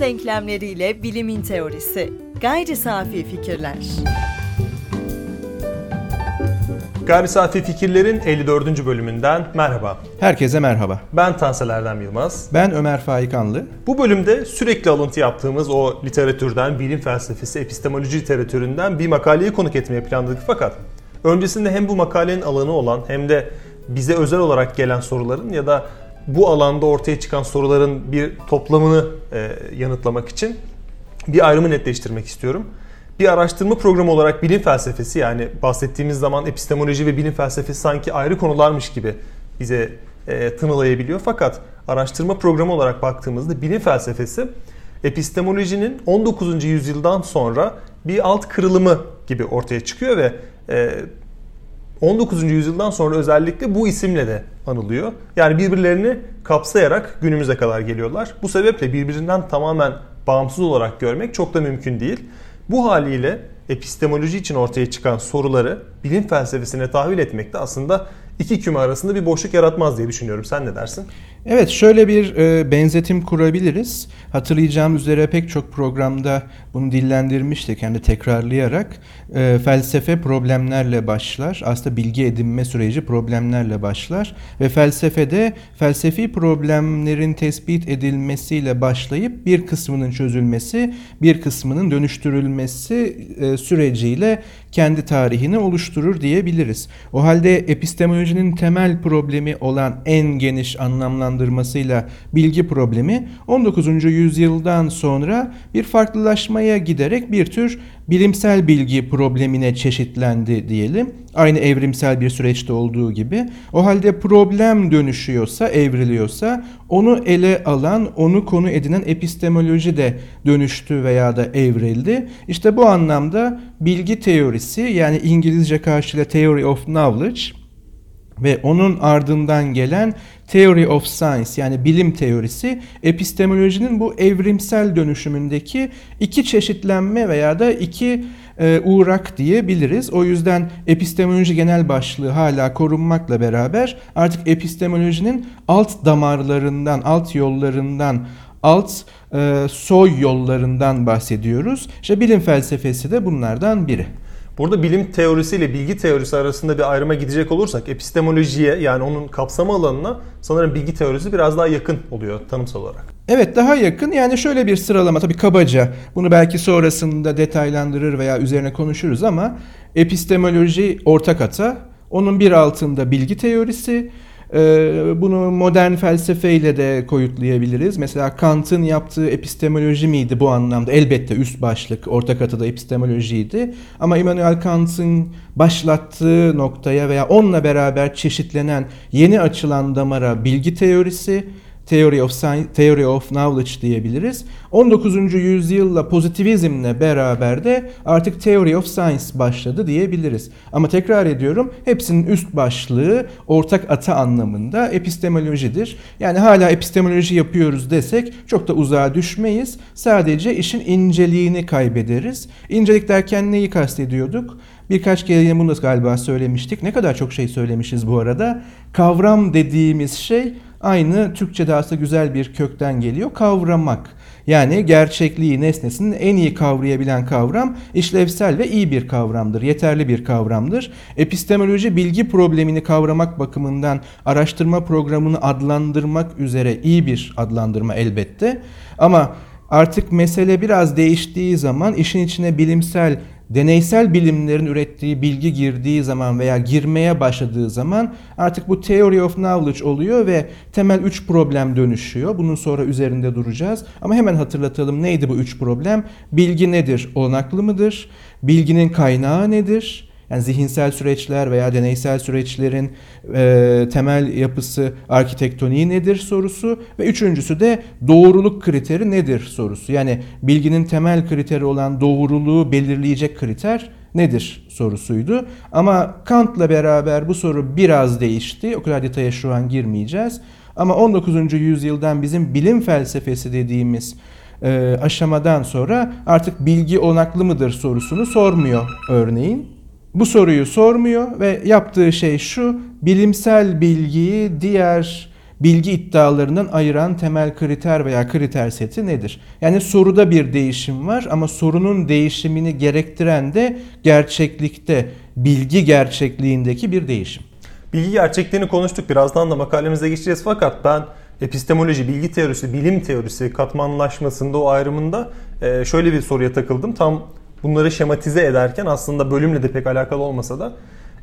Newton denklemleriyle bilimin teorisi. Gayri safi fikirler. Gayri Safi Fikirlerin 54. bölümünden merhaba. Herkese merhaba. Ben Tansel Erdem Yılmaz. Ben Ömer Faikanlı. Bu bölümde sürekli alıntı yaptığımız o literatürden, bilim felsefesi, epistemoloji literatüründen bir makaleyi konuk etmeye planladık fakat öncesinde hem bu makalenin alanı olan hem de bize özel olarak gelen soruların ya da bu alanda ortaya çıkan soruların bir toplamını e, yanıtlamak için bir ayrımı netleştirmek istiyorum. Bir araştırma programı olarak bilim felsefesi yani bahsettiğimiz zaman epistemoloji ve bilim felsefesi sanki ayrı konularmış gibi bize e, tınılayabiliyor. Fakat araştırma programı olarak baktığımızda bilim felsefesi epistemolojinin 19. yüzyıldan sonra bir alt kırılımı gibi ortaya çıkıyor ve e, 19. yüzyıldan sonra özellikle bu isimle de anılıyor. Yani birbirlerini kapsayarak günümüze kadar geliyorlar. Bu sebeple birbirinden tamamen bağımsız olarak görmek çok da mümkün değil. Bu haliyle epistemoloji için ortaya çıkan soruları bilim felsefesine tahvil etmek de aslında iki küme arasında bir boşluk yaratmaz diye düşünüyorum. Sen ne dersin? Evet şöyle bir e, benzetim kurabiliriz. Hatırlayacağım üzere pek çok programda bunu dillendirmiştik. Yani tekrarlayarak e, felsefe problemlerle başlar. Aslında bilgi edinme süreci problemlerle başlar. Ve felsefede felsefi problemlerin tespit edilmesiyle başlayıp bir kısmının çözülmesi, bir kısmının dönüştürülmesi e, süreciyle kendi tarihini oluşturur diyebiliriz. O halde epistemolojinin temel problemi olan en geniş anlamlandırmasıyla bilgi problemi 19. yüzyıldan sonra bir farklılaşmaya giderek bir tür bilimsel bilgi problemine çeşitlendi diyelim. Aynı evrimsel bir süreçte olduğu gibi. O halde problem dönüşüyorsa, evriliyorsa onu ele alan, onu konu edinen epistemoloji de dönüştü veya da evrildi. İşte bu anlamda bilgi teorisi yani İngilizce karşılığı Theory of Knowledge ve onun ardından gelen Theory of Science yani bilim teorisi epistemolojinin bu evrimsel dönüşümündeki iki çeşitlenme veya da iki e, uğrak diyebiliriz. O yüzden epistemoloji genel başlığı hala korunmakla beraber artık epistemolojinin alt damarlarından, alt yollarından, alt e, soy yollarından bahsediyoruz. İşte bilim felsefesi de bunlardan biri. Burada bilim teorisi ile bilgi teorisi arasında bir ayrıma gidecek olursak epistemolojiye yani onun kapsama alanına sanırım bilgi teorisi biraz daha yakın oluyor tanımsal olarak. Evet daha yakın yani şöyle bir sıralama tabii kabaca bunu belki sonrasında detaylandırır veya üzerine konuşuruz ama epistemoloji ortak ata onun bir altında bilgi teorisi bunu modern felsefeyle de koyutlayabiliriz. Mesela Kant'ın yaptığı epistemoloji miydi bu anlamda? Elbette üst başlık, ortak atıda epistemolojiydi. Ama Immanuel Kant'ın başlattığı noktaya veya onunla beraber çeşitlenen yeni açılan damara bilgi teorisi, Theory of Science, Theory of Knowledge diyebiliriz. 19. yüzyılla pozitivizmle beraber de artık Theory of Science başladı diyebiliriz. Ama tekrar ediyorum hepsinin üst başlığı ortak ata anlamında epistemolojidir. Yani hala epistemoloji yapıyoruz desek çok da uzağa düşmeyiz. Sadece işin inceliğini kaybederiz. İncelik derken neyi kastediyorduk? Birkaç kere bunu da galiba söylemiştik. Ne kadar çok şey söylemişiz bu arada. Kavram dediğimiz şey aynı Türkçe'de aslında güzel bir kökten geliyor. Kavramak. Yani gerçekliği, nesnesini en iyi kavrayabilen kavram işlevsel ve iyi bir kavramdır, yeterli bir kavramdır. Epistemoloji bilgi problemini kavramak bakımından araştırma programını adlandırmak üzere iyi bir adlandırma elbette. Ama artık mesele biraz değiştiği zaman işin içine bilimsel deneysel bilimlerin ürettiği bilgi girdiği zaman veya girmeye başladığı zaman artık bu theory of knowledge oluyor ve temel üç problem dönüşüyor. Bunun sonra üzerinde duracağız. Ama hemen hatırlatalım neydi bu üç problem? Bilgi nedir? Olanaklı mıdır? Bilginin kaynağı nedir? Yani zihinsel süreçler veya deneysel süreçlerin e, temel yapısı arkitektoniği nedir sorusu ve üçüncüsü de doğruluk kriteri nedir sorusu. Yani bilginin temel kriteri olan doğruluğu belirleyecek kriter nedir sorusuydu. Ama Kant'la beraber bu soru biraz değişti. O kadar detaya şu an girmeyeceğiz. Ama 19. yüzyıldan bizim bilim felsefesi dediğimiz e, aşamadan sonra artık bilgi onaklı mıdır sorusunu sormuyor örneğin bu soruyu sormuyor ve yaptığı şey şu, bilimsel bilgiyi diğer bilgi iddialarından ayıran temel kriter veya kriter seti nedir? Yani soruda bir değişim var ama sorunun değişimini gerektiren de gerçeklikte, bilgi gerçekliğindeki bir değişim. Bilgi gerçekliğini konuştuk. Birazdan da makalemize geçeceğiz. Fakat ben epistemoloji, bilgi teorisi, bilim teorisi katmanlaşmasında o ayrımında e, şöyle bir soruya takıldım. Tam bunları şematize ederken aslında bölümle de pek alakalı olmasa da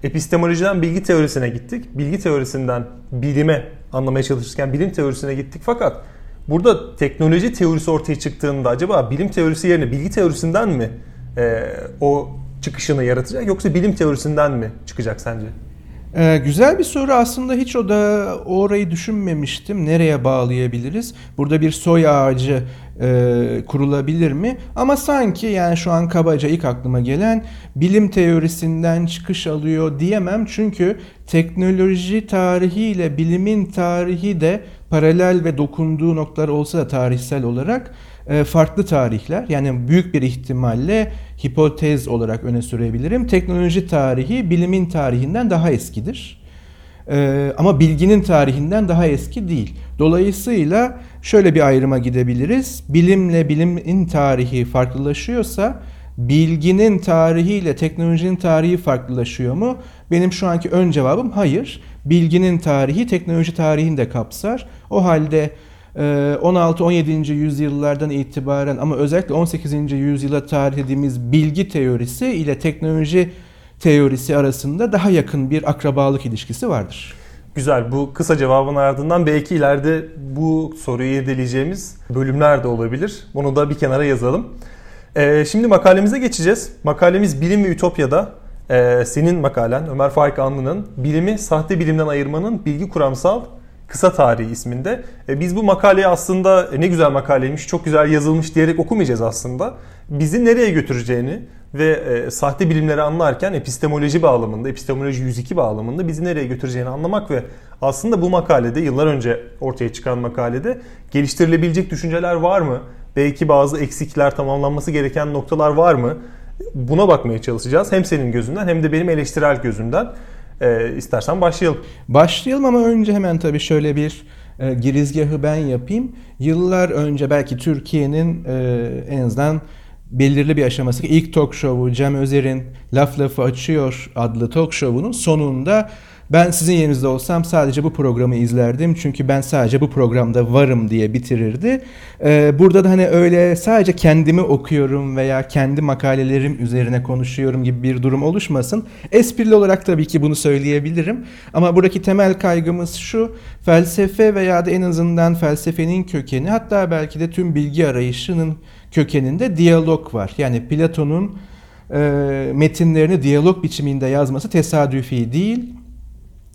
epistemolojiden bilgi teorisine gittik. Bilgi teorisinden bilime anlamaya çalışırken bilim teorisine gittik. Fakat burada teknoloji teorisi ortaya çıktığında acaba bilim teorisi yerine bilgi teorisinden mi e, o çıkışını yaratacak yoksa bilim teorisinden mi çıkacak sence? Ee, güzel bir soru aslında hiç o da orayı düşünmemiştim. Nereye bağlayabiliriz? Burada bir soy ağacı e, kurulabilir mi? Ama sanki yani şu an kabaca ilk aklıma gelen bilim teorisinden çıkış alıyor diyemem. Çünkü teknoloji tarihi ile bilimin tarihi de paralel ve dokunduğu noktalar olsa da tarihsel olarak e, farklı tarihler. Yani büyük bir ihtimalle hipotez olarak öne sürebilirim. Teknoloji tarihi bilimin tarihinden daha eskidir. E, ama bilginin tarihinden daha eski değil. Dolayısıyla şöyle bir ayrıma gidebiliriz. Bilimle bilimin tarihi farklılaşıyorsa bilginin tarihiyle teknolojinin tarihi farklılaşıyor mu? Benim şu anki ön cevabım hayır. Bilginin tarihi teknoloji tarihini de kapsar. O halde 16-17. Ee, yüzyıllardan itibaren ama özellikle 18. yüzyıla tarih dediğimiz bilgi teorisi ile teknoloji teorisi arasında daha yakın bir akrabalık ilişkisi vardır. Güzel. Bu kısa cevabın ardından belki ileride bu soruyu irdeleyeceğimiz bölümler de olabilir. Bunu da bir kenara yazalım. Ee, şimdi makalemize geçeceğiz. Makalemiz Bilim ve Ütopya'da. Ee, senin makalen Ömer Faik Anlı'nın Bilimi Sahte Bilimden Ayırmanın Bilgi Kuramsal Kısa Tarihi isminde. E, biz bu makaleyi aslında e, ne güzel makaleymiş, çok güzel yazılmış diyerek okumayacağız aslında. Bizi nereye götüreceğini ve e, sahte bilimleri anlarken epistemoloji bağlamında, epistemoloji 102 bağlamında bizi nereye götüreceğini anlamak ve aslında bu makalede, yıllar önce ortaya çıkan makalede geliştirilebilecek düşünceler var mı? Belki bazı eksikler, tamamlanması gereken noktalar var mı? Buna bakmaya çalışacağız. Hem senin gözünden hem de benim eleştirel gözümden. E, istersen başlayalım. Başlayalım ama önce hemen tabii şöyle bir e, girizgahı ben yapayım. Yıllar önce belki Türkiye'nin e, en azından belirli bir aşaması. İlk talk show'u Cem Özer'in Laf Lafı Açıyor adlı talk show'unun sonunda ben sizin yerinizde olsam sadece bu programı izlerdim. Çünkü ben sadece bu programda varım diye bitirirdi. Ee, burada da hani öyle sadece kendimi okuyorum veya kendi makalelerim üzerine konuşuyorum gibi bir durum oluşmasın. Esprili olarak tabii ki bunu söyleyebilirim. Ama buradaki temel kaygımız şu. Felsefe veya da en azından felsefenin kökeni hatta belki de tüm bilgi arayışının kökeninde diyalog var. Yani Platon'un e, metinlerini diyalog biçiminde yazması tesadüfi değil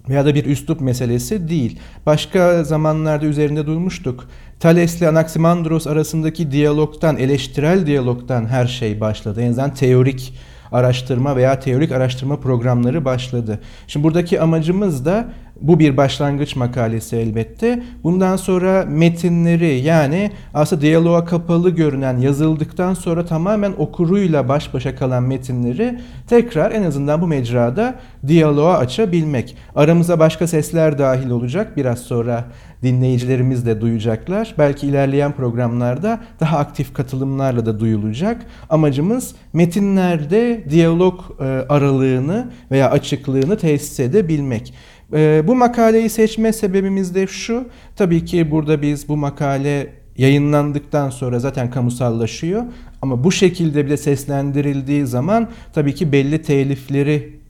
veya da bir üslup meselesi değil. Başka zamanlarda üzerinde durmuştuk. Thales ile Anaximandros arasındaki diyalogtan, eleştirel diyalogtan her şey başladı. En azından teorik araştırma veya teorik araştırma programları başladı. Şimdi buradaki amacımız da bu bir başlangıç makalesi elbette. Bundan sonra metinleri yani aslında diyaloğa kapalı görünen yazıldıktan sonra tamamen okuruyla baş başa kalan metinleri tekrar en azından bu mecrada diyaloğa açabilmek. Aramıza başka sesler dahil olacak. Biraz sonra dinleyicilerimiz de duyacaklar. Belki ilerleyen programlarda daha aktif katılımlarla da duyulacak. Amacımız metinlerde diyalog e, aralığını veya açıklığını tesis edebilmek. E, bu makaleyi seçme sebebimiz de şu. Tabii ki burada biz bu makale yayınlandıktan sonra zaten kamusallaşıyor. Ama bu şekilde bile seslendirildiği zaman tabii ki belli telifleri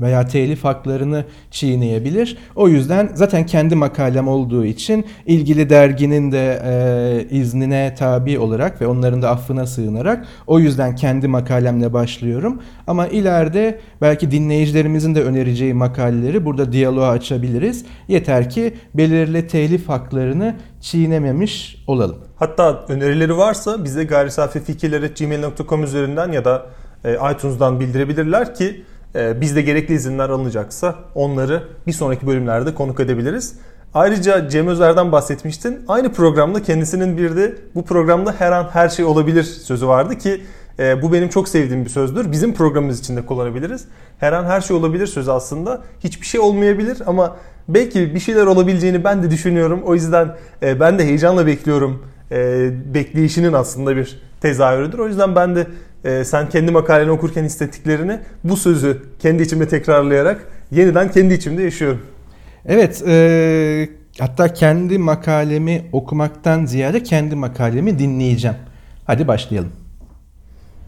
veya telif haklarını çiğneyebilir. O yüzden zaten kendi makalem olduğu için ilgili derginin de e, iznine tabi olarak ve onların da affına sığınarak o yüzden kendi makalemle başlıyorum. Ama ileride belki dinleyicilerimizin de önereceği makaleleri burada diyaloğa açabiliriz. Yeter ki belirli telif haklarını çiğnememiş olalım. Hatta önerileri varsa bize gayrisafifikirleri.gmail.com üzerinden ya da e, iTunes'dan bildirebilirler ki bizde gerekli izinler alınacaksa onları bir sonraki bölümlerde konuk edebiliriz. Ayrıca Cem Özer'den bahsetmiştin. Aynı programda kendisinin bir de bu programda her an her şey olabilir sözü vardı ki E, bu benim çok sevdiğim bir sözdür. Bizim programımız için de kullanabiliriz. Her an her şey olabilir sözü aslında. Hiçbir şey olmayabilir ama belki bir şeyler olabileceğini ben de düşünüyorum. O yüzden e, ben de heyecanla bekliyorum. E, bekleyişinin aslında bir tezahürüdür. O yüzden ben de e, sen kendi makaleni okurken hissettiklerini bu sözü kendi içimde tekrarlayarak yeniden kendi içimde yaşıyorum. Evet, e, hatta kendi makalemi okumaktan ziyade kendi makalemi dinleyeceğim. Hadi başlayalım.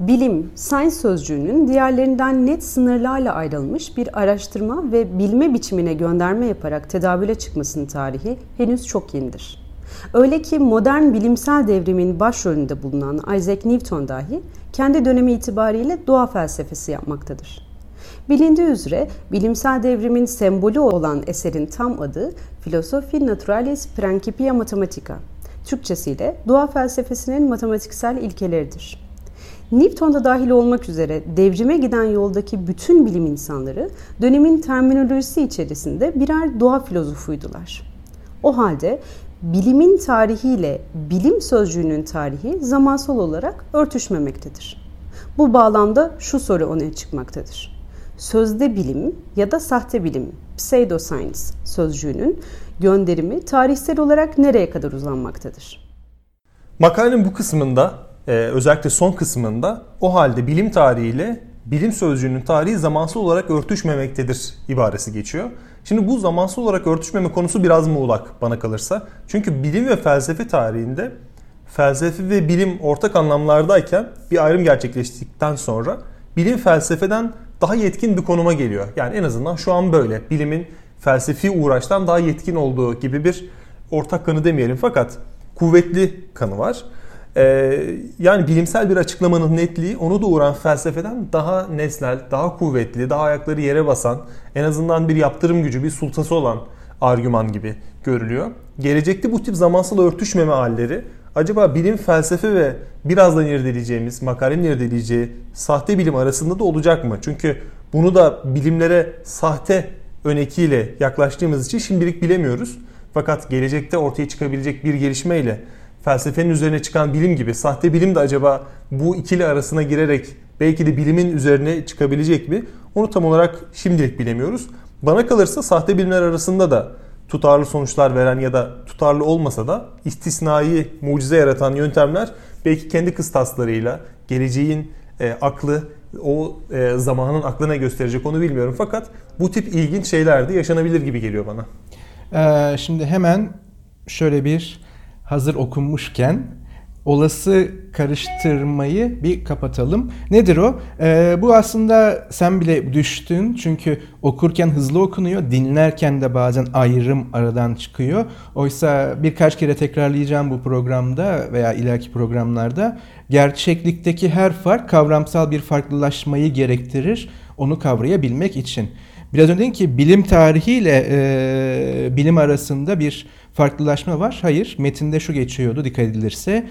Bilim, science sözcüğünün diğerlerinden net sınırlarla ayrılmış bir araştırma ve bilme biçimine gönderme yaparak tedavüle çıkmasının tarihi henüz çok yenidir. Öyle ki modern bilimsel devrimin başrolünde bulunan Isaac Newton dahi kendi dönemi itibariyle doğa felsefesi yapmaktadır. Bilindiği üzere bilimsel devrimin sembolü olan eserin tam adı Philosophiae Naturalis Principia Mathematica. Türkçesiyle doğa felsefesinin matematiksel ilkeleridir. Newton da dahil olmak üzere devrime giden yoldaki bütün bilim insanları dönemin terminolojisi içerisinde birer doğa filozofuydular. O halde bilimin tarihiyle bilim sözcüğünün tarihi zamansal olarak örtüşmemektedir. Bu bağlamda şu soru öne çıkmaktadır. Sözde bilim ya da sahte bilim, pseudoscience sözcüğünün gönderimi tarihsel olarak nereye kadar uzanmaktadır? Makalenin bu kısmında, e, özellikle son kısmında o halde bilim tarihiyle bilim sözcüğünün tarihi zamansal olarak örtüşmemektedir ibaresi geçiyor. Şimdi bu zamansal olarak örtüşmeme konusu biraz muğlak bana kalırsa. Çünkü bilim ve felsefe tarihinde felsefe ve bilim ortak anlamlardayken bir ayrım gerçekleştikten sonra bilim felsefeden daha yetkin bir konuma geliyor. Yani en azından şu an böyle. Bilimin felsefi uğraştan daha yetkin olduğu gibi bir ortak kanı demeyelim fakat kuvvetli kanı var. Ee, yani bilimsel bir açıklamanın netliği onu doğuran felsefeden daha nesnel, daha kuvvetli, daha ayakları yere basan, en azından bir yaptırım gücü, bir sultası olan argüman gibi görülüyor. Gelecekte bu tip zamansal örtüşmeme halleri acaba bilim, felsefe ve birazdan irdeleyeceğimiz, makalenin irdeleyeceği sahte bilim arasında da olacak mı? Çünkü bunu da bilimlere sahte önekiyle yaklaştığımız için şimdilik bilemiyoruz. Fakat gelecekte ortaya çıkabilecek bir gelişmeyle felsefenin üzerine çıkan bilim gibi sahte bilim de acaba bu ikili arasına girerek belki de bilimin üzerine çıkabilecek mi? Onu tam olarak şimdilik bilemiyoruz. Bana kalırsa sahte bilimler arasında da tutarlı sonuçlar veren ya da tutarlı olmasa da istisnai mucize yaratan yöntemler belki kendi kıstaslarıyla geleceğin e, aklı o e, zamanın aklına gösterecek onu bilmiyorum. Fakat bu tip ilginç şeyler de yaşanabilir gibi geliyor bana. Ee, şimdi hemen şöyle bir hazır okunmuşken olası karıştırmayı bir kapatalım. Nedir o? Ee, bu aslında sen bile düştün çünkü okurken hızlı okunuyor, dinlerken de bazen ayrım aradan çıkıyor. Oysa birkaç kere tekrarlayacağım bu programda veya ileriki programlarda gerçeklikteki her fark kavramsal bir farklılaşmayı gerektirir onu kavrayabilmek için. Biraz önce ki bilim tarihiyle e, bilim arasında bir farklılaşma var. Hayır, metinde şu geçiyordu dikkat edilirse.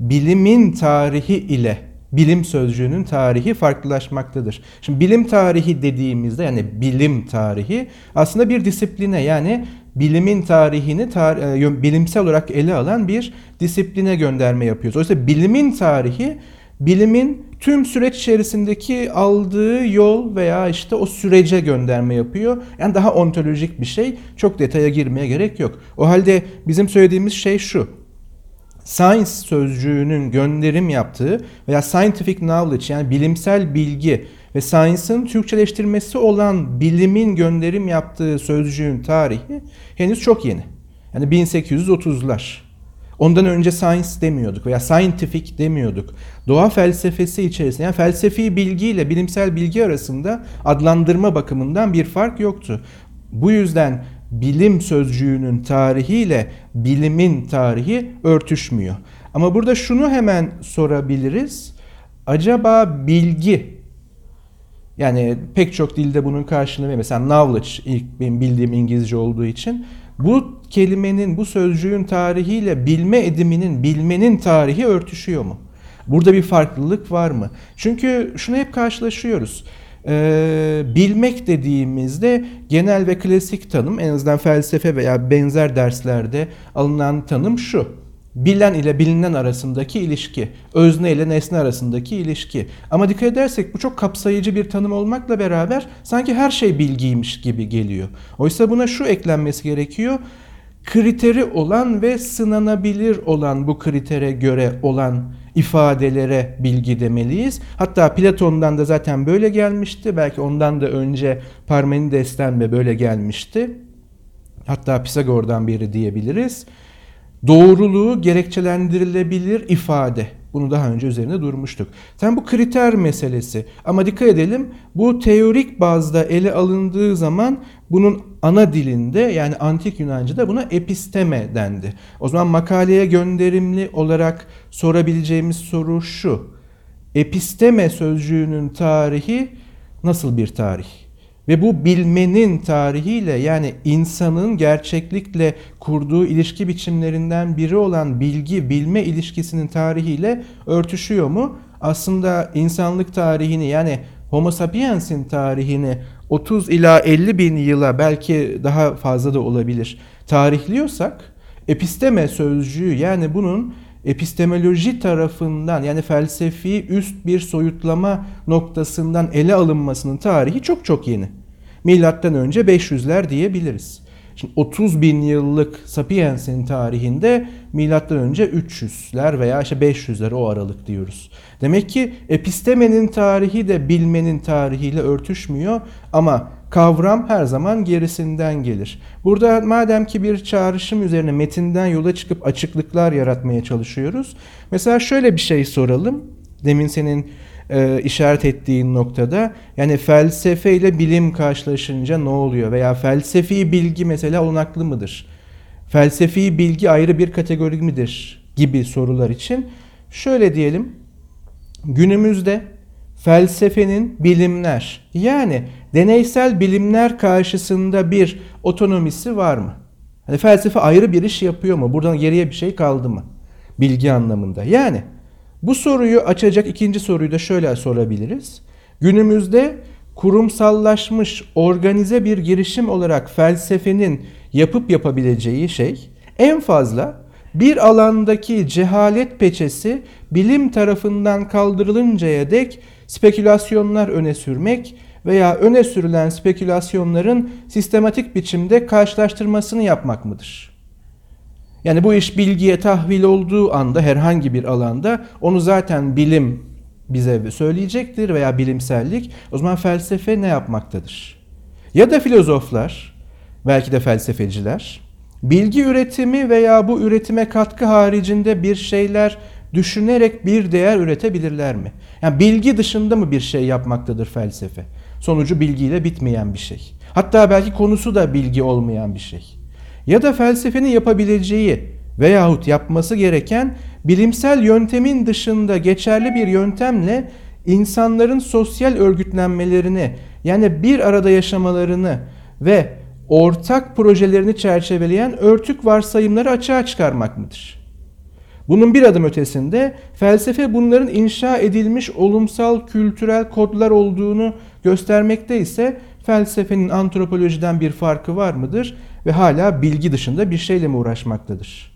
Bilimin tarihi ile bilim sözcüğünün tarihi farklılaşmaktadır. Şimdi bilim tarihi dediğimizde yani bilim tarihi aslında bir disipline yani bilimin tarihini tar e, bilimsel olarak ele alan bir disipline gönderme yapıyoruz. Oysa bilimin tarihi bilimin tüm süreç içerisindeki aldığı yol veya işte o sürece gönderme yapıyor. Yani daha ontolojik bir şey. Çok detaya girmeye gerek yok. O halde bizim söylediğimiz şey şu. Science sözcüğünün gönderim yaptığı veya scientific knowledge yani bilimsel bilgi ve science'ın Türkçeleştirmesi olan bilimin gönderim yaptığı sözcüğün tarihi henüz çok yeni. Yani 1830'lar. Ondan önce science demiyorduk veya scientific demiyorduk. Doğa felsefesi içerisinde yani felsefi bilgi ile bilimsel bilgi arasında adlandırma bakımından bir fark yoktu. Bu yüzden bilim sözcüğünün tarihiyle bilimin tarihi örtüşmüyor. Ama burada şunu hemen sorabiliriz. Acaba bilgi yani pek çok dilde bunun karşılığı mesela knowledge ilk benim bildiğim İngilizce olduğu için bu kelimenin, bu sözcüğün tarihiyle bilme ediminin, bilmenin tarihi örtüşüyor mu? Burada bir farklılık var mı? Çünkü şunu hep karşılaşıyoruz. Ee, bilmek dediğimizde genel ve klasik tanım en azından felsefe veya benzer derslerde alınan tanım şu. bilen ile bilinen arasındaki ilişki, özne ile nesne arasındaki ilişki. Ama dikkat edersek bu çok kapsayıcı bir tanım olmakla beraber sanki her şey bilgiymiş gibi geliyor. Oysa buna şu eklenmesi gerekiyor. Kriteri olan ve sınanabilir olan bu kritere göre olan ifadelere bilgi demeliyiz. Hatta Platon'dan da zaten böyle gelmişti. Belki ondan da önce Parmenides'ten de böyle gelmişti. Hatta Pisagor'dan biri diyebiliriz doğruluğu gerekçelendirilebilir ifade. Bunu daha önce üzerinde durmuştuk. Tam bu kriter meselesi. Ama dikkat edelim bu teorik bazda ele alındığı zaman bunun ana dilinde yani antik Yunanca'da buna episteme dendi. O zaman makaleye gönderimli olarak sorabileceğimiz soru şu. Episteme sözcüğünün tarihi nasıl bir tarih? Ve bu bilmenin tarihiyle yani insanın gerçeklikle kurduğu ilişki biçimlerinden biri olan bilgi bilme ilişkisinin tarihiyle örtüşüyor mu? Aslında insanlık tarihini yani Homo sapiens'in tarihini 30 ila 50 bin yıla belki daha fazla da olabilir tarihliyorsak episteme sözcüğü yani bunun epistemoloji tarafından yani felsefi üst bir soyutlama noktasından ele alınmasının tarihi çok çok yeni. Milattan önce 500'ler diyebiliriz. Şimdi 30 bin yıllık Sapiens'in tarihinde milattan önce 300'ler veya işte 500'ler o aralık diyoruz. Demek ki epistemenin tarihi de bilmenin tarihiyle örtüşmüyor ama kavram her zaman gerisinden gelir. Burada madem ki bir çağrışım üzerine metinden yola çıkıp açıklıklar yaratmaya çalışıyoruz. Mesela şöyle bir şey soralım. Demin senin e, işaret ettiğin noktada yani felsefe ile bilim karşılaşınca ne oluyor veya felsefi bilgi mesela olanaklı mıdır? Felsefi bilgi ayrı bir kategori midir gibi sorular için şöyle diyelim günümüzde felsefenin bilimler yani deneysel bilimler karşısında bir otonomisi var mı? Hani felsefe ayrı bir iş yapıyor mu? Buradan geriye bir şey kaldı mı? Bilgi anlamında. Yani bu soruyu açacak ikinci soruyu da şöyle sorabiliriz. Günümüzde kurumsallaşmış, organize bir girişim olarak felsefenin yapıp yapabileceği şey en fazla bir alandaki cehalet peçesi bilim tarafından kaldırılıncaya dek spekülasyonlar öne sürmek veya öne sürülen spekülasyonların sistematik biçimde karşılaştırmasını yapmak mıdır? Yani bu iş bilgiye tahvil olduğu anda herhangi bir alanda onu zaten bilim bize söyleyecektir veya bilimsellik. O zaman felsefe ne yapmaktadır? Ya da filozoflar, belki de felsefeciler bilgi üretimi veya bu üretime katkı haricinde bir şeyler düşünerek bir değer üretebilirler mi? Yani bilgi dışında mı bir şey yapmaktadır felsefe? Sonucu bilgiyle bitmeyen bir şey. Hatta belki konusu da bilgi olmayan bir şey ya da felsefenin yapabileceği veyahut yapması gereken bilimsel yöntemin dışında geçerli bir yöntemle insanların sosyal örgütlenmelerini yani bir arada yaşamalarını ve ortak projelerini çerçeveleyen örtük varsayımları açığa çıkarmak mıdır? Bunun bir adım ötesinde felsefe bunların inşa edilmiş olumsal kültürel kodlar olduğunu göstermekte ise felsefenin antropolojiden bir farkı var mıdır? Ve hala bilgi dışında bir şeyle mi uğraşmaktadır?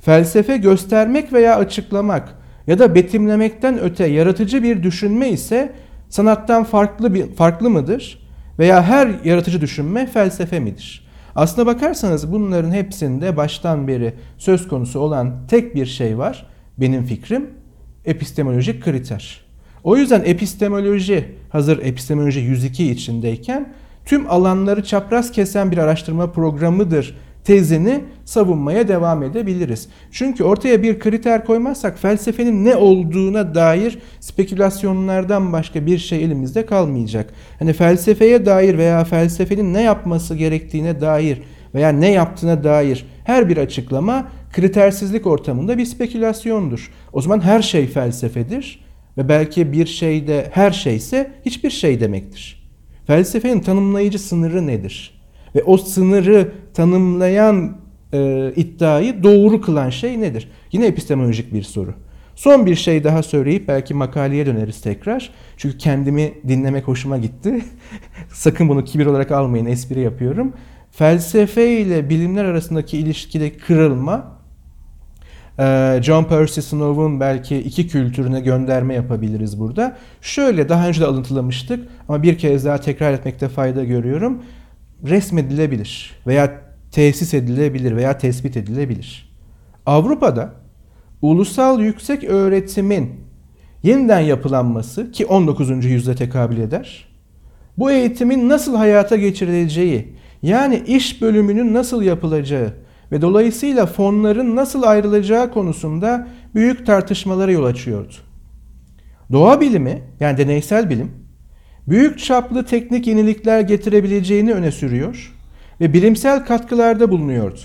Felsefe göstermek veya açıklamak ya da betimlemekten öte yaratıcı bir düşünme ise sanattan farklı bir farklı mıdır? Veya her yaratıcı düşünme felsefe midir? Aslına bakarsanız bunların hepsinde baştan beri söz konusu olan tek bir şey var. Benim fikrim epistemolojik kriter. O yüzden epistemoloji hazır epistemoloji 102 içindeyken tüm alanları çapraz kesen bir araştırma programıdır tezini savunmaya devam edebiliriz. Çünkü ortaya bir kriter koymazsak felsefenin ne olduğuna dair spekülasyonlardan başka bir şey elimizde kalmayacak. Hani felsefeye dair veya felsefenin ne yapması gerektiğine dair veya ne yaptığına dair her bir açıklama kritersizlik ortamında bir spekülasyondur. O zaman her şey felsefedir ve belki bir şeyde her şeyse hiçbir şey demektir. Felsefenin tanımlayıcı sınırı nedir? Ve o sınırı tanımlayan e, iddiayı doğru kılan şey nedir? Yine epistemolojik bir soru. Son bir şey daha söyleyip belki makaleye döneriz tekrar. Çünkü kendimi dinlemek hoşuma gitti. Sakın bunu kibir olarak almayın, espri yapıyorum. Felsefe ile bilimler arasındaki ilişkide kırılma John Percy Snow'un belki iki kültürüne gönderme yapabiliriz burada. Şöyle daha önce de alıntılamıştık ama bir kez daha tekrar etmekte fayda görüyorum. Resmedilebilir veya tesis edilebilir veya tespit edilebilir. Avrupa'da ulusal yüksek öğretimin yeniden yapılanması ki 19. yüzyılda tekabül eder. Bu eğitimin nasıl hayata geçirileceği, yani iş bölümünün nasıl yapılacağı ve dolayısıyla fonların nasıl ayrılacağı konusunda büyük tartışmalara yol açıyordu. Doğa bilimi yani deneysel bilim büyük çaplı teknik yenilikler getirebileceğini öne sürüyor ve bilimsel katkılarda bulunuyordu.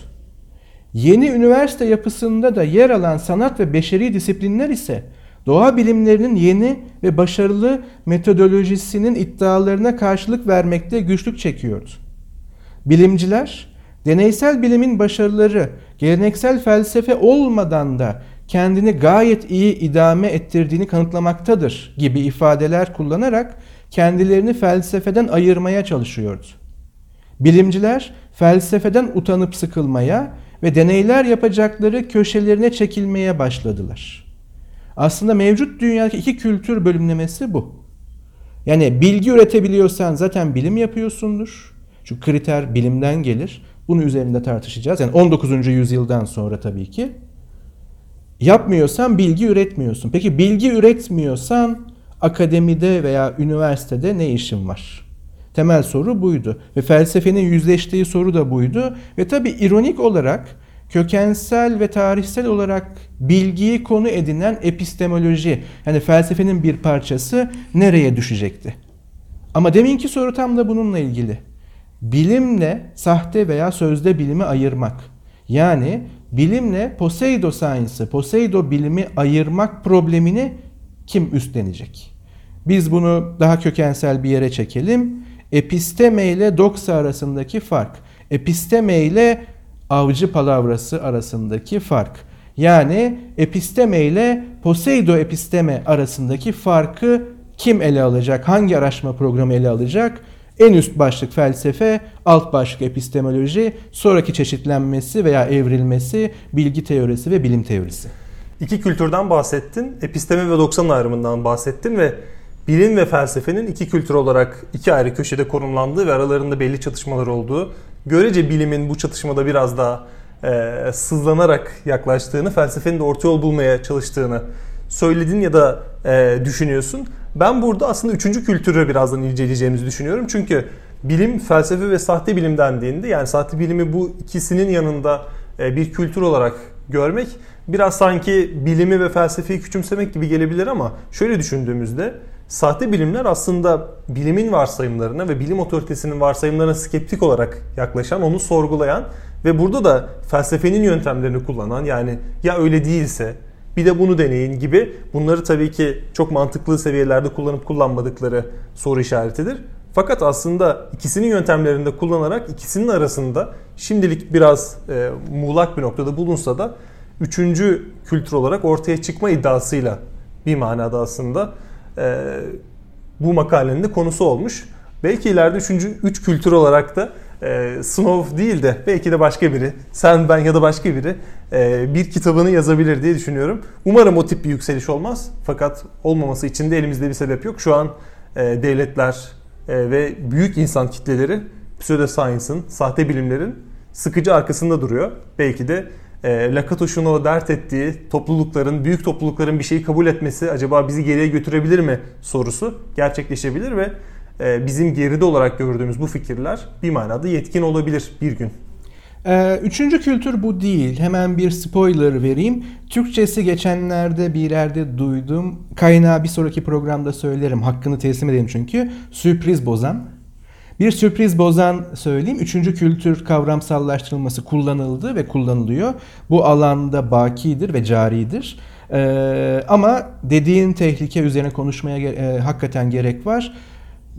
Yeni üniversite yapısında da yer alan sanat ve beşeri disiplinler ise doğa bilimlerinin yeni ve başarılı metodolojisinin iddialarına karşılık vermekte güçlük çekiyordu. Bilimciler deneysel bilimin başarıları geleneksel felsefe olmadan da kendini gayet iyi idame ettirdiğini kanıtlamaktadır gibi ifadeler kullanarak kendilerini felsefeden ayırmaya çalışıyordu. Bilimciler felsefeden utanıp sıkılmaya ve deneyler yapacakları köşelerine çekilmeye başladılar. Aslında mevcut dünyadaki iki kültür bölümlemesi bu. Yani bilgi üretebiliyorsan zaten bilim yapıyorsundur. Şu kriter bilimden gelir. Bunu üzerinde tartışacağız. Yani 19. yüzyıldan sonra tabii ki. Yapmıyorsan bilgi üretmiyorsun. Peki bilgi üretmiyorsan akademide veya üniversitede ne işin var? Temel soru buydu. Ve felsefenin yüzleştiği soru da buydu. Ve tabii ironik olarak kökensel ve tarihsel olarak bilgiyi konu edinen epistemoloji yani felsefenin bir parçası nereye düşecekti? Ama deminki soru tam da bununla ilgili. Bilimle sahte veya sözde bilimi ayırmak. Yani bilimle Poseido science'ı, Poseido bilimi ayırmak problemini kim üstlenecek? Biz bunu daha kökensel bir yere çekelim. Episteme ile doksa arasındaki fark. Episteme ile avcı palavrası arasındaki fark. Yani episteme ile Poseido episteme arasındaki farkı kim ele alacak? Hangi araştırma programı ele alacak? En üst başlık felsefe, alt başlık epistemoloji, sonraki çeşitlenmesi veya evrilmesi, bilgi teorisi ve bilim teorisi. İki kültürden bahsettin, episteme ve 90 ayrımından bahsettin ve bilim ve felsefenin iki kültür olarak iki ayrı köşede konumlandığı ve aralarında belli çatışmalar olduğu, görece bilimin bu çatışmada biraz daha e, sızlanarak yaklaştığını, felsefenin de orta yol bulmaya çalıştığını söyledin ya da e, düşünüyorsun. Ben burada aslında üçüncü kültürü birazdan inceleyeceğimizi düşünüyorum. Çünkü bilim, felsefe ve sahte bilim dendiğinde yani sahte bilimi bu ikisinin yanında e, bir kültür olarak görmek biraz sanki bilimi ve felsefeyi küçümsemek gibi gelebilir ama şöyle düşündüğümüzde sahte bilimler aslında bilimin varsayımlarına ve bilim otoritesinin varsayımlarına skeptik olarak yaklaşan, onu sorgulayan ve burada da felsefenin yöntemlerini kullanan yani ya öyle değilse bir de bunu deneyin gibi bunları tabii ki çok mantıklı seviyelerde kullanıp kullanmadıkları soru işaretidir. Fakat aslında ikisinin yöntemlerinde kullanarak ikisinin arasında şimdilik biraz e, muğlak bir noktada bulunsa da üçüncü kültür olarak ortaya çıkma iddiasıyla bir manada aslında e, bu makalenin de konusu olmuş. Belki ileride üçüncü üç kültür olarak da e, Snow değil de belki de başka biri, sen ben ya da başka biri e, bir kitabını yazabilir diye düşünüyorum. Umarım o tip bir yükseliş olmaz. Fakat olmaması için de elimizde bir sebep yok. Şu an e, devletler e, ve büyük insan kitleleri pseudoscience'ın, sahte bilimlerin sıkıcı arkasında duruyor. Belki de e, Lakatoş'un o dert ettiği toplulukların, büyük toplulukların bir şeyi kabul etmesi acaba bizi geriye götürebilir mi sorusu gerçekleşebilir ve bizim geride olarak gördüğümüz bu fikirler bir manada yetkin olabilir bir gün. Ee, üçüncü kültür bu değil. Hemen bir spoiler vereyim. Türkçesi geçenlerde bir yerde duydum. Kaynağı bir sonraki programda söylerim. Hakkını teslim edeyim çünkü. Sürpriz bozan. Bir sürpriz bozan söyleyeyim. Üçüncü kültür kavramsallaştırılması kullanıldı ve kullanılıyor. Bu alanda bakidir ve caridir. Ee, ama dediğin tehlike üzerine konuşmaya e, hakikaten gerek var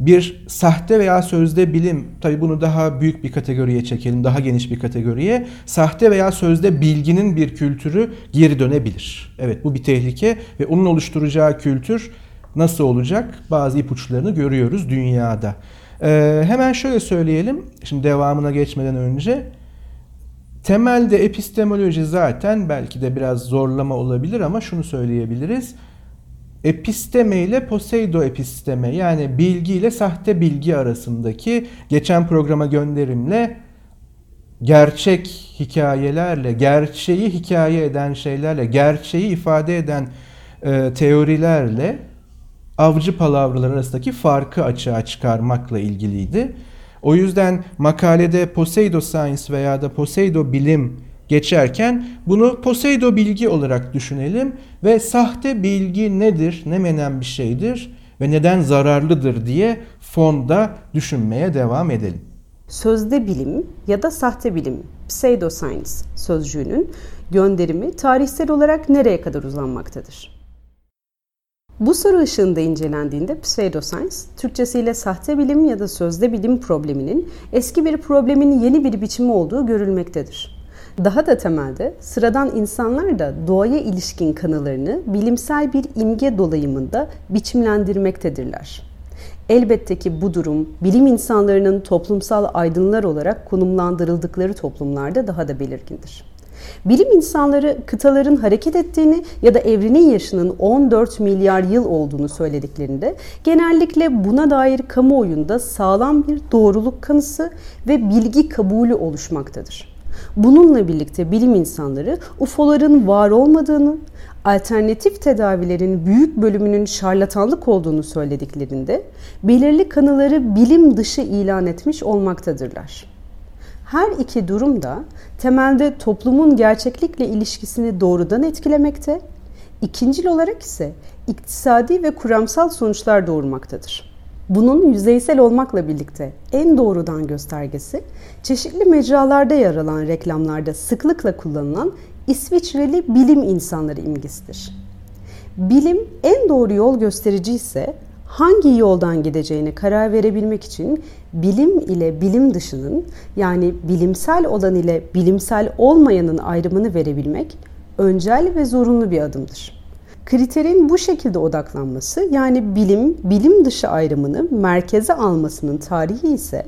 bir sahte veya sözde bilim, tabi bunu daha büyük bir kategoriye çekelim, daha geniş bir kategoriye. Sahte veya sözde bilginin bir kültürü geri dönebilir. Evet bu bir tehlike ve onun oluşturacağı kültür nasıl olacak? Bazı ipuçlarını görüyoruz dünyada. Ee, hemen şöyle söyleyelim, şimdi devamına geçmeden önce. temelde epistemoloji zaten belki de biraz zorlama olabilir ama şunu söyleyebiliriz. Episteme ile poseido episteme yani bilgi ile sahte bilgi arasındaki geçen programa gönderimle gerçek hikayelerle, gerçeği hikaye eden şeylerle, gerçeği ifade eden e, teorilerle avcı palavralar arasındaki farkı açığa çıkarmakla ilgiliydi. O yüzden makalede Poseido Science veya da Poseido Bilim geçerken bunu Poseido bilgi olarak düşünelim ve sahte bilgi nedir, ne menen bir şeydir ve neden zararlıdır diye fonda düşünmeye devam edelim. Sözde bilim ya da sahte bilim, pseudoscience sözcüğünün gönderimi tarihsel olarak nereye kadar uzanmaktadır? Bu soru ışığında incelendiğinde pseudoscience, Türkçesiyle sahte bilim ya da sözde bilim probleminin eski bir problemin yeni bir biçimi olduğu görülmektedir. Daha da temelde sıradan insanlar da doğaya ilişkin kanılarını bilimsel bir imge dolayımında biçimlendirmektedirler. Elbette ki bu durum bilim insanlarının toplumsal aydınlar olarak konumlandırıldıkları toplumlarda daha da belirgindir. Bilim insanları kıtaların hareket ettiğini ya da evrenin yaşının 14 milyar yıl olduğunu söylediklerinde genellikle buna dair kamuoyunda sağlam bir doğruluk kanısı ve bilgi kabulü oluşmaktadır. Bununla birlikte bilim insanları UFO'ların var olmadığını, alternatif tedavilerin büyük bölümünün şarlatanlık olduğunu söylediklerinde belirli kanıları bilim dışı ilan etmiş olmaktadırlar. Her iki durum da temelde toplumun gerçeklikle ilişkisini doğrudan etkilemekte, ikincil olarak ise iktisadi ve kuramsal sonuçlar doğurmaktadır. Bunun yüzeysel olmakla birlikte en doğrudan göstergesi çeşitli mecralarda yer alan reklamlarda sıklıkla kullanılan İsviçreli bilim insanları imgesidir. Bilim en doğru yol gösterici ise hangi yoldan gideceğine karar verebilmek için bilim ile bilim dışının yani bilimsel olan ile bilimsel olmayanın ayrımını verebilmek öncel ve zorunlu bir adımdır. Kriterin bu şekilde odaklanması yani bilim bilim dışı ayrımını merkeze almasının tarihi ise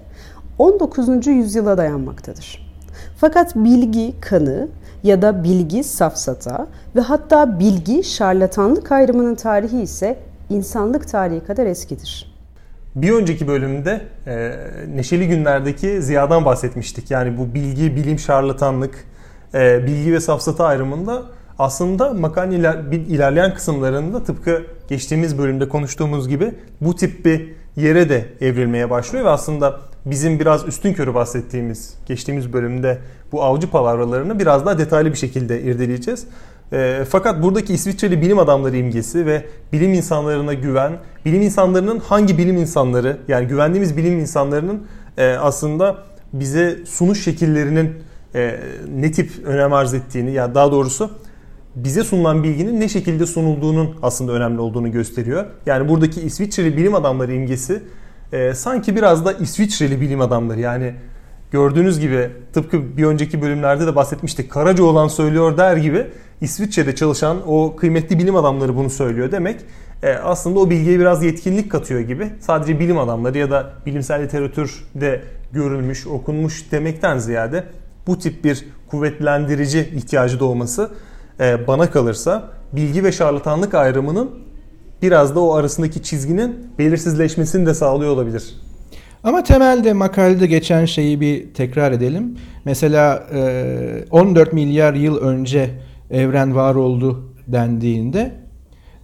19. yüzyıla dayanmaktadır. Fakat bilgi kanı ya da bilgi safsata ve hatta bilgi şarlatanlık ayrımının tarihi ise insanlık tarihi kadar eskidir. Bir önceki bölümde e, Neşeli Günler'deki Ziya'dan bahsetmiştik. Yani bu bilgi, bilim, şarlatanlık, e, bilgi ve safsata ayrımında aslında makalenin iler, ilerleyen kısımlarında tıpkı geçtiğimiz bölümde konuştuğumuz gibi bu tip bir yere de evrilmeye başlıyor ve aslında bizim biraz üstün körü bahsettiğimiz geçtiğimiz bölümde bu avcı palavralarını biraz daha detaylı bir şekilde irdeleyeceğiz. E, fakat buradaki İsviçreli bilim adamları imgesi ve bilim insanlarına güven, bilim insanlarının hangi bilim insanları yani güvendiğimiz bilim insanlarının e, aslında bize sunuş şekillerinin e, ne tip önem arz ettiğini ya daha doğrusu bize sunulan bilginin ne şekilde sunulduğunun aslında önemli olduğunu gösteriyor. Yani buradaki İsviçreli bilim adamları imgesi e, sanki biraz da İsviçreli bilim adamları yani gördüğünüz gibi tıpkı bir önceki bölümlerde de bahsetmiştik. Karaca olan söylüyor der gibi İsviçre'de çalışan o kıymetli bilim adamları bunu söylüyor demek e, aslında o bilgiye biraz yetkinlik katıyor gibi. Sadece bilim adamları ya da bilimsel literatürde görülmüş, okunmuş demekten ziyade bu tip bir kuvvetlendirici ihtiyacı doğması e, bana kalırsa bilgi ve şarlatanlık ayrımının biraz da o arasındaki çizginin belirsizleşmesini de sağlıyor olabilir. Ama temelde makalede geçen şeyi bir tekrar edelim. Mesela 14 milyar yıl önce evren var oldu dendiğinde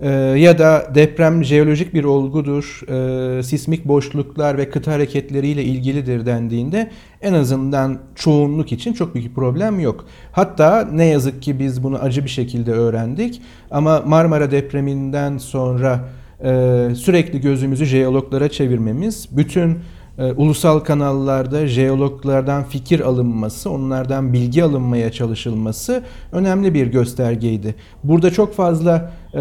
e, ya da deprem jeolojik bir olgudur, e, sismik boşluklar ve kıta hareketleriyle ilgilidir dendiğinde en azından çoğunluk için çok büyük bir problem yok. Hatta ne yazık ki biz bunu acı bir şekilde öğrendik ama Marmara depreminden sonra e, sürekli gözümüzü jeologlara çevirmemiz, bütün e, ulusal kanallarda jeologlardan fikir alınması, onlardan bilgi alınmaya çalışılması önemli bir göstergeydi. Burada çok fazla e,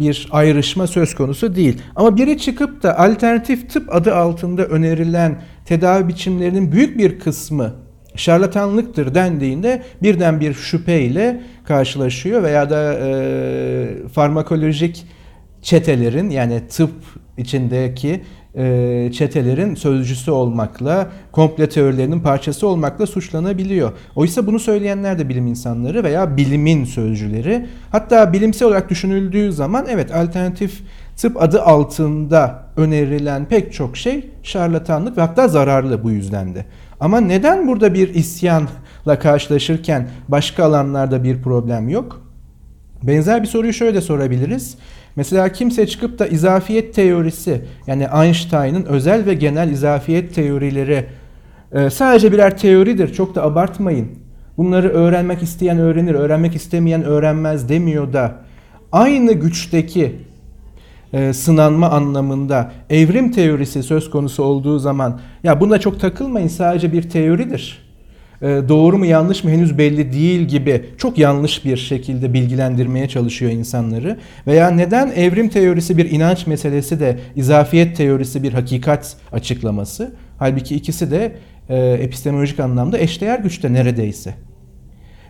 bir ayrışma söz konusu değil. Ama biri çıkıp da alternatif tıp adı altında önerilen tedavi biçimlerinin büyük bir kısmı şarlatanlıktır dendiğinde birden bir şüpheyle karşılaşıyor veya da e, farmakolojik çetelerin yani tıp içindeki e, çetelerin sözcüsü olmakla, komple teorilerinin parçası olmakla suçlanabiliyor. Oysa bunu söyleyenler de bilim insanları veya bilimin sözcüleri. Hatta bilimsel olarak düşünüldüğü zaman evet alternatif tıp adı altında önerilen pek çok şey şarlatanlık ve hatta zararlı bu yüzden de. Ama neden burada bir isyanla karşılaşırken başka alanlarda bir problem yok? Benzer bir soruyu şöyle sorabiliriz. Mesela kimse çıkıp da izafiyet teorisi yani Einstein'ın özel ve genel izafiyet teorileri e, sadece birer teoridir çok da abartmayın. Bunları öğrenmek isteyen öğrenir, öğrenmek istemeyen öğrenmez demiyor da aynı güçteki e, sınanma anlamında evrim teorisi söz konusu olduğu zaman ya buna çok takılmayın sadece bir teoridir doğru mu yanlış mı henüz belli değil gibi çok yanlış bir şekilde bilgilendirmeye çalışıyor insanları. Veya neden evrim teorisi bir inanç meselesi de izafiyet teorisi bir hakikat açıklaması. Halbuki ikisi de e, epistemolojik anlamda eşdeğer güçte neredeyse.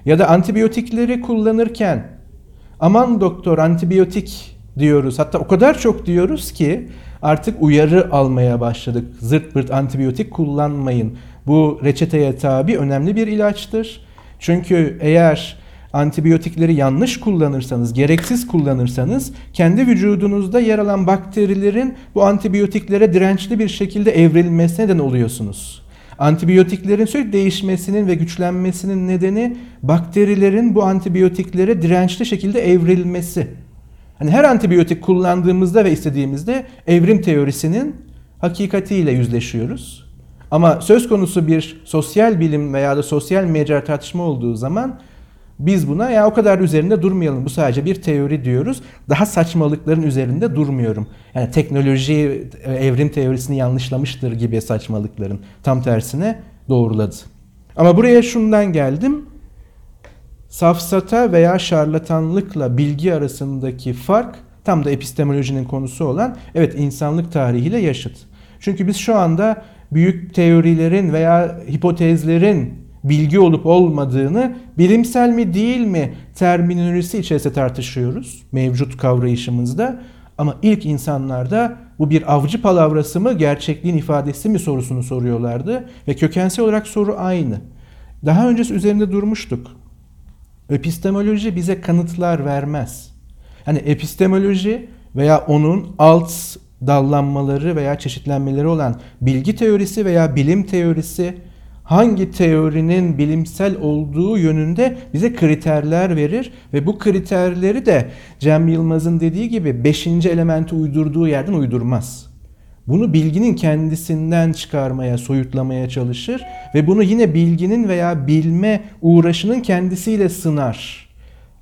Ya da antibiyotikleri kullanırken aman doktor antibiyotik diyoruz. Hatta o kadar çok diyoruz ki artık uyarı almaya başladık. Zırt pırt antibiyotik kullanmayın. Bu reçeteye tabi önemli bir ilaçtır. Çünkü eğer antibiyotikleri yanlış kullanırsanız, gereksiz kullanırsanız kendi vücudunuzda yer alan bakterilerin bu antibiyotiklere dirençli bir şekilde evrilmesine neden oluyorsunuz. Antibiyotiklerin sürekli değişmesinin ve güçlenmesinin nedeni bakterilerin bu antibiyotiklere dirençli şekilde evrilmesi. Hani her antibiyotik kullandığımızda ve istediğimizde evrim teorisinin hakikatiyle yüzleşiyoruz. Ama söz konusu bir sosyal bilim veya da sosyal mecra tartışma olduğu zaman biz buna ya o kadar üzerinde durmayalım. Bu sadece bir teori diyoruz. Daha saçmalıkların üzerinde durmuyorum. Yani teknoloji e, evrim teorisini yanlışlamıştır gibi saçmalıkların tam tersine doğruladı. Ama buraya şundan geldim. Safsata veya şarlatanlıkla bilgi arasındaki fark tam da epistemolojinin konusu olan evet insanlık tarihiyle yaşıt. Çünkü biz şu anda büyük teorilerin veya hipotezlerin bilgi olup olmadığını bilimsel mi değil mi terminolojisi içerisinde tartışıyoruz mevcut kavrayışımızda. Ama ilk insanlarda bu bir avcı palavrası mı gerçekliğin ifadesi mi sorusunu soruyorlardı ve kökensel olarak soru aynı. Daha öncesi üzerinde durmuştuk. Epistemoloji bize kanıtlar vermez. Yani epistemoloji veya onun alt dallanmaları veya çeşitlenmeleri olan bilgi teorisi veya bilim teorisi hangi teorinin bilimsel olduğu yönünde bize kriterler verir ve bu kriterleri de Cem Yılmaz'ın dediği gibi 5. elementi uydurduğu yerden uydurmaz. Bunu bilginin kendisinden çıkarmaya, soyutlamaya çalışır ve bunu yine bilginin veya bilme uğraşının kendisiyle sınar.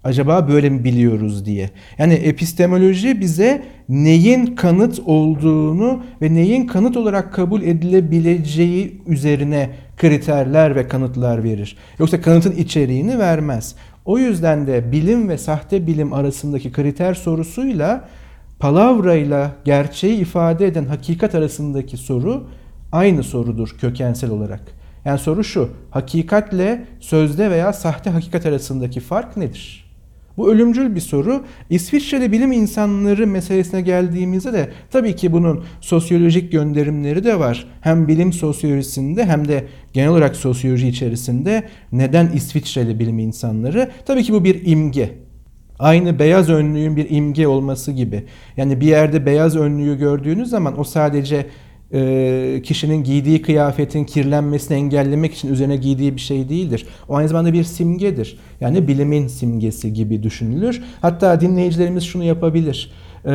Acaba böyle mi biliyoruz diye. Yani epistemoloji bize neyin kanıt olduğunu ve neyin kanıt olarak kabul edilebileceği üzerine kriterler ve kanıtlar verir. Yoksa kanıtın içeriğini vermez. O yüzden de bilim ve sahte bilim arasındaki kriter sorusuyla palavrayla gerçeği ifade eden hakikat arasındaki soru aynı sorudur kökensel olarak. Yani soru şu, hakikatle sözde veya sahte hakikat arasındaki fark nedir? Bu ölümcül bir soru. İsviçreli bilim insanları meselesine geldiğimizde de tabii ki bunun sosyolojik gönderimleri de var. Hem bilim sosyolojisinde hem de genel olarak sosyoloji içerisinde neden İsviçreli bilim insanları? Tabii ki bu bir imge. Aynı beyaz önlüğün bir imge olması gibi. Yani bir yerde beyaz önlüğü gördüğünüz zaman o sadece e, kişinin giydiği kıyafetin kirlenmesini engellemek için üzerine giydiği bir şey değildir. O aynı zamanda bir simgedir. Yani bilimin simgesi gibi düşünülür. Hatta dinleyicilerimiz şunu yapabilir. E,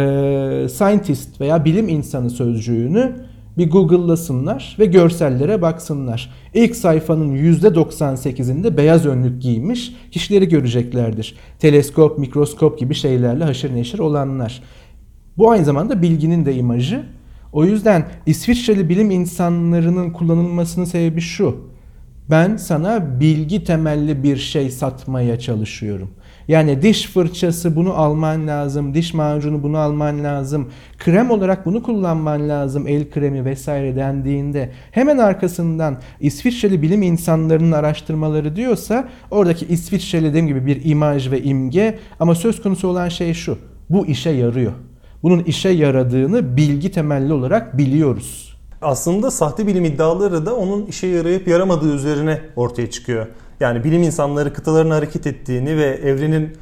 scientist veya bilim insanı sözcüğünü bir Google'lasınlar ve görsellere baksınlar. İlk sayfanın %98'inde beyaz önlük giymiş kişileri göreceklerdir. Teleskop, mikroskop gibi şeylerle haşır neşir olanlar. Bu aynı zamanda bilginin de imajı. O yüzden İsviçreli bilim insanlarının kullanılmasının sebebi şu. Ben sana bilgi temelli bir şey satmaya çalışıyorum. Yani diş fırçası bunu alman lazım, diş macunu bunu alman lazım, krem olarak bunu kullanman lazım, el kremi vesaire dendiğinde hemen arkasından İsviçreli bilim insanlarının araştırmaları diyorsa oradaki İsviçreli dediğim gibi bir imaj ve imge ama söz konusu olan şey şu. Bu işe yarıyor. Bunun işe yaradığını bilgi temelli olarak biliyoruz. Aslında sahte bilim iddiaları da onun işe yarayıp yaramadığı üzerine ortaya çıkıyor. Yani bilim insanları kıtaların hareket ettiğini ve evrenin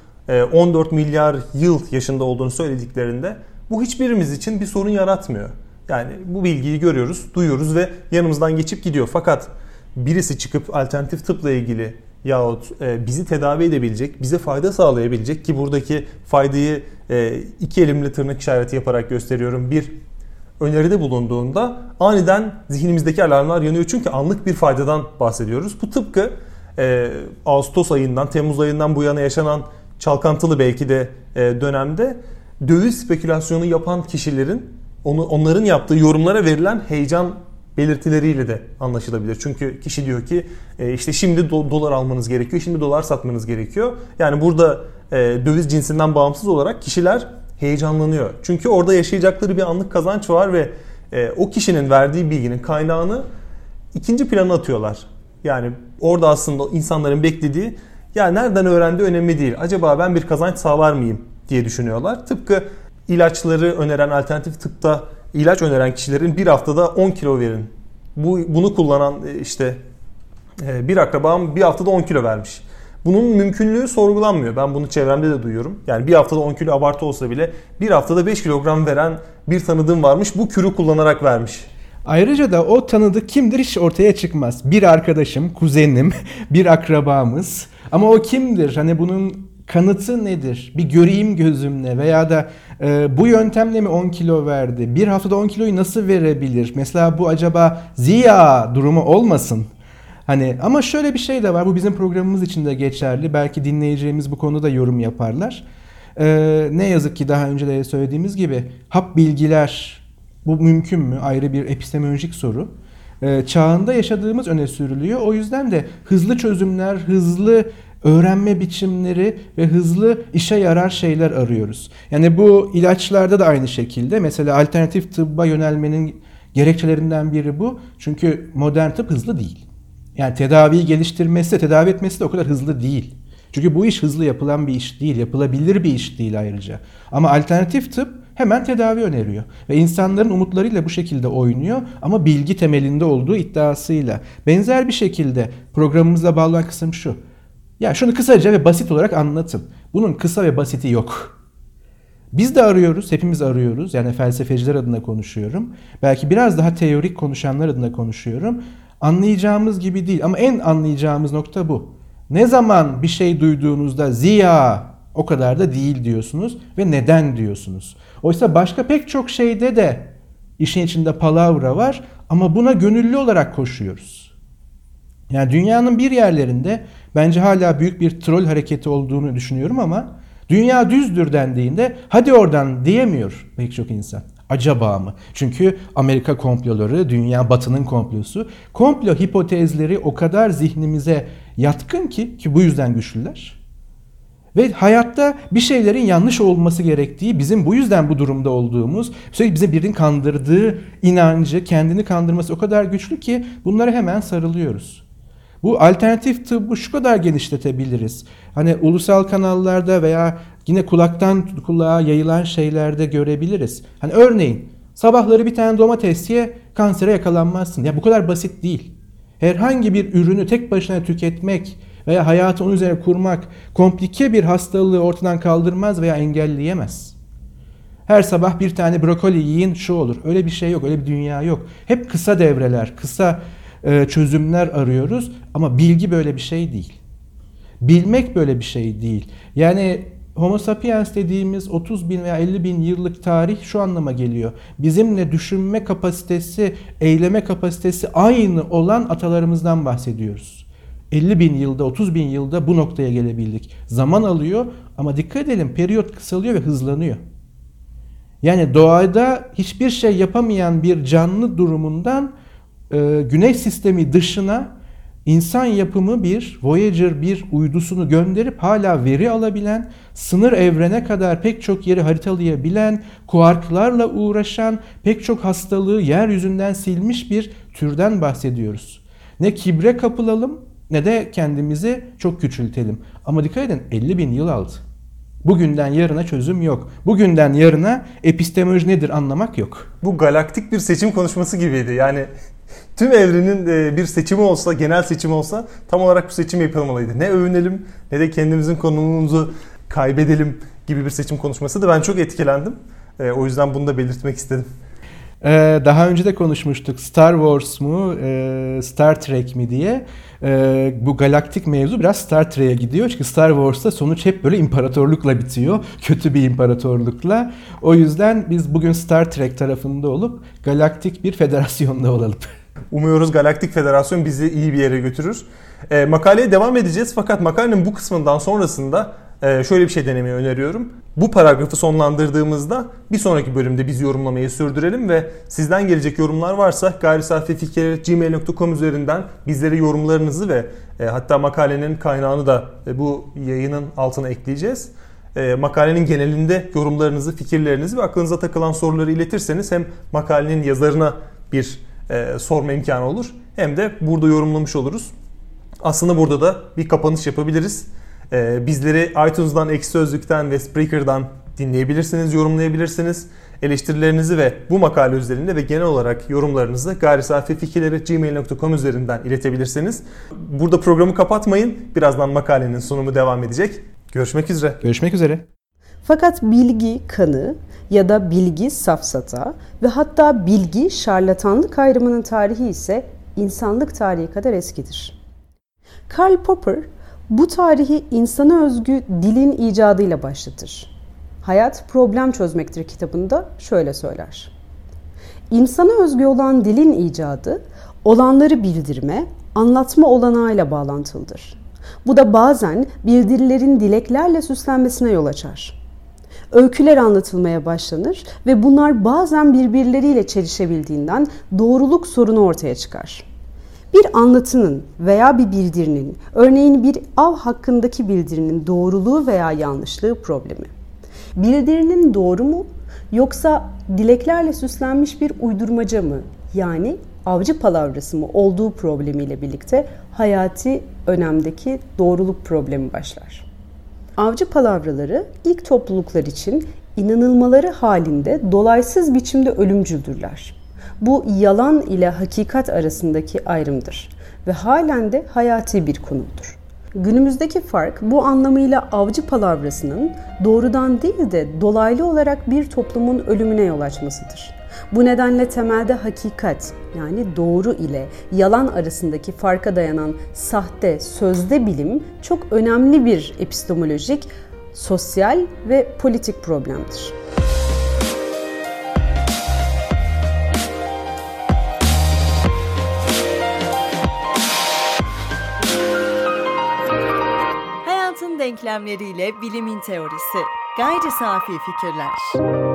14 e, milyar yıl yaşında olduğunu söylediklerinde bu hiçbirimiz için bir sorun yaratmıyor. Yani bu bilgiyi görüyoruz, duyuyoruz ve yanımızdan geçip gidiyor. Fakat birisi çıkıp alternatif tıpla ilgili yahut e, bizi tedavi edebilecek, bize fayda sağlayabilecek ki buradaki faydayı e, iki elimle tırnak işareti yaparak gösteriyorum. Bir öneride bulunduğunda aniden zihnimizdeki alarmlar yanıyor çünkü anlık bir faydadan bahsediyoruz. Bu tıpkı e, Ağustos ayından, Temmuz ayından bu yana yaşanan çalkantılı belki de dönemde döviz spekülasyonu yapan kişilerin onu onların yaptığı yorumlara verilen heyecan belirtileriyle de anlaşılabilir. Çünkü kişi diyor ki e, işte şimdi do- dolar almanız gerekiyor, şimdi dolar satmanız gerekiyor. Yani burada e, döviz cinsinden bağımsız olarak kişiler heyecanlanıyor. Çünkü orada yaşayacakları bir anlık kazanç var ve e, o kişinin verdiği bilginin kaynağını ikinci plana atıyorlar. Yani orada aslında insanların beklediği ya nereden öğrendi önemli değil. Acaba ben bir kazanç sağlar mıyım diye düşünüyorlar. Tıpkı ilaçları öneren alternatif tıpta ilaç öneren kişilerin bir haftada 10 kilo verin. Bu bunu kullanan e, işte e, bir akrabam bir haftada 10 kilo vermiş. Bunun mümkünlüğü sorgulanmıyor. Ben bunu çevremde de duyuyorum. Yani bir haftada 10 kilo abartı olsa bile bir haftada 5 kilogram veren bir tanıdığım varmış. Bu kürü kullanarak vermiş. Ayrıca da o tanıdık kimdir hiç ortaya çıkmaz. Bir arkadaşım, kuzenim, bir akrabamız. Ama o kimdir? Hani bunun kanıtı nedir? Bir göreyim gözümle veya da e, bu yöntemle mi 10 kilo verdi? Bir haftada 10 kiloyu nasıl verebilir? Mesela bu acaba ziya durumu olmasın? Hani ama şöyle bir şey de var. Bu bizim programımız için de geçerli. Belki dinleyeceğimiz bu konuda da yorum yaparlar. Ee, ne yazık ki daha önce de söylediğimiz gibi hap bilgiler bu mümkün mü? Ayrı bir epistemolojik soru. Ee, çağında yaşadığımız öne sürülüyor. O yüzden de hızlı çözümler, hızlı öğrenme biçimleri ve hızlı işe yarar şeyler arıyoruz. Yani bu ilaçlarda da aynı şekilde mesela alternatif tıbba yönelmenin gerekçelerinden biri bu. Çünkü modern tıp hızlı değil. Yani tedaviyi geliştirmesi tedavi etmesi de o kadar hızlı değil. Çünkü bu iş hızlı yapılan bir iş değil, yapılabilir bir iş değil ayrıca. Ama alternatif tıp hemen tedavi öneriyor. Ve insanların umutlarıyla bu şekilde oynuyor ama bilgi temelinde olduğu iddiasıyla. Benzer bir şekilde programımızla bağlanan kısım şu. Ya şunu kısaca ve basit olarak anlatın. Bunun kısa ve basiti yok. Biz de arıyoruz, hepimiz arıyoruz. Yani felsefeciler adına konuşuyorum. Belki biraz daha teorik konuşanlar adına konuşuyorum. Anlayacağımız gibi değil ama en anlayacağımız nokta bu. Ne zaman bir şey duyduğunuzda ziya o kadar da değil diyorsunuz ve neden diyorsunuz. Oysa başka pek çok şeyde de işin içinde palavra var ama buna gönüllü olarak koşuyoruz. Yani dünyanın bir yerlerinde bence hala büyük bir troll hareketi olduğunu düşünüyorum ama dünya düzdür dendiğinde hadi oradan diyemiyor pek çok insan. Acaba mı? Çünkü Amerika komploları, dünya batının komplosu, komplo hipotezleri o kadar zihnimize yatkın ki ki bu yüzden güçlüler. Ve hayatta bir şeylerin yanlış olması gerektiği, bizim bu yüzden bu durumda olduğumuz, sürekli bize birinin kandırdığı inancı, kendini kandırması o kadar güçlü ki bunlara hemen sarılıyoruz. Bu alternatif tıbbı şu kadar genişletebiliriz. Hani ulusal kanallarda veya yine kulaktan kulağa yayılan şeylerde görebiliriz. Hani örneğin sabahları bir tane domates ye kansere yakalanmazsın. Ya bu kadar basit değil. Herhangi bir ürünü tek başına tüketmek veya hayatı onun üzerine kurmak komplike bir hastalığı ortadan kaldırmaz veya engelleyemez. Her sabah bir tane brokoli yiyin şu olur. Öyle bir şey yok, öyle bir dünya yok. Hep kısa devreler, kısa çözümler arıyoruz ama bilgi böyle bir şey değil. Bilmek böyle bir şey değil. Yani Homo sapiens dediğimiz 30 bin veya 50 bin yıllık tarih şu anlama geliyor. Bizimle düşünme kapasitesi, eyleme kapasitesi aynı olan atalarımızdan bahsediyoruz. 50 bin yılda, 30 bin yılda bu noktaya gelebildik. Zaman alıyor ama dikkat edelim periyot kısalıyor ve hızlanıyor. Yani doğada hiçbir şey yapamayan bir canlı durumundan e, Güneş sistemi dışına insan yapımı bir Voyager bir uydusunu gönderip hala veri alabilen, sınır evrene kadar pek çok yeri haritalayabilen, kuarklarla uğraşan, pek çok hastalığı yeryüzünden silmiş bir türden bahsediyoruz. Ne kibre kapılalım ne de kendimizi çok küçültelim. Ama dikkat edin 50 bin yıl aldı. Bugünden yarına çözüm yok. Bugünden yarına epistemoloji nedir anlamak yok. Bu galaktik bir seçim konuşması gibiydi. Yani tüm evrenin e, bir seçimi olsa, genel seçim olsa tam olarak bu seçim yapılmalıydı. Ne övünelim ne de kendimizin konumumuzu kaybedelim gibi bir seçim konuşması da ben çok etkilendim. E, o yüzden bunu da belirtmek istedim. Ee, daha önce de konuşmuştuk Star Wars mu e, Star Trek mi diye. Bu galaktik mevzu biraz Star Trek'e gidiyor. Çünkü Star Wars'ta sonuç hep böyle imparatorlukla bitiyor. Kötü bir imparatorlukla. O yüzden biz bugün Star Trek tarafında olup galaktik bir federasyonda olalım. Umuyoruz Galaktik Federasyon bizi iyi bir yere götürür. E, makaleye devam edeceğiz fakat makalenin bu kısmından sonrasında e, şöyle bir şey denemeyi öneriyorum. Bu paragrafı sonlandırdığımızda bir sonraki bölümde biz yorumlamayı sürdürelim ve sizden gelecek yorumlar varsa gayrisafifikir.gmail.com üzerinden bizlere yorumlarınızı ve e, hatta makalenin kaynağını da e, bu yayının altına ekleyeceğiz. E, makalenin genelinde yorumlarınızı, fikirlerinizi ve aklınıza takılan soruları iletirseniz hem makalenin yazarına bir e, sorma imkanı olur hem de burada yorumlamış oluruz. Aslında burada da bir kapanış yapabiliriz. E, bizleri iTunes'dan, Ekşi Sözlük'ten ve Spreaker'dan dinleyebilirsiniz, yorumlayabilirsiniz. Eleştirilerinizi ve bu makale üzerinde ve genel olarak yorumlarınızı gayrisafifikirleri.gmail.com üzerinden iletebilirsiniz. Burada programı kapatmayın. Birazdan makalenin sunumu devam edecek. Görüşmek üzere. Görüşmek üzere. Fakat bilgi kanı ya da bilgi safsata ve hatta bilgi şarlatanlık ayrımının tarihi ise insanlık tarihi kadar eskidir. Karl Popper bu tarihi insana özgü dilin icadıyla başlatır. Hayat Problem Çözmektir kitabında şöyle söyler. İnsana özgü olan dilin icadı, olanları bildirme, anlatma olanağıyla bağlantılıdır. Bu da bazen bildirilerin dileklerle süslenmesine yol açar. Öyküler anlatılmaya başlanır ve bunlar bazen birbirleriyle çelişebildiğinden doğruluk sorunu ortaya çıkar. Bir anlatının veya bir bildirinin, örneğin bir av hakkındaki bildirinin doğruluğu veya yanlışlığı problemi. Bildirinin doğru mu yoksa dileklerle süslenmiş bir uydurmaca mı yani avcı palavrası mı olduğu problemiyle birlikte hayati önemdeki doğruluk problemi başlar. Avcı palavraları ilk topluluklar için inanılmaları halinde dolaysız biçimde ölümcüldürler. Bu yalan ile hakikat arasındaki ayrımdır ve halen de hayati bir konumdur. Günümüzdeki fark bu anlamıyla avcı palavrasının doğrudan değil de dolaylı olarak bir toplumun ölümüne yol açmasıdır. Bu nedenle temelde hakikat yani doğru ile yalan arasındaki farka dayanan sahte sözde bilim çok önemli bir epistemolojik, sosyal ve politik problemdir. Denklemleriyle bilimin teorisi. Gayri safi fikirler.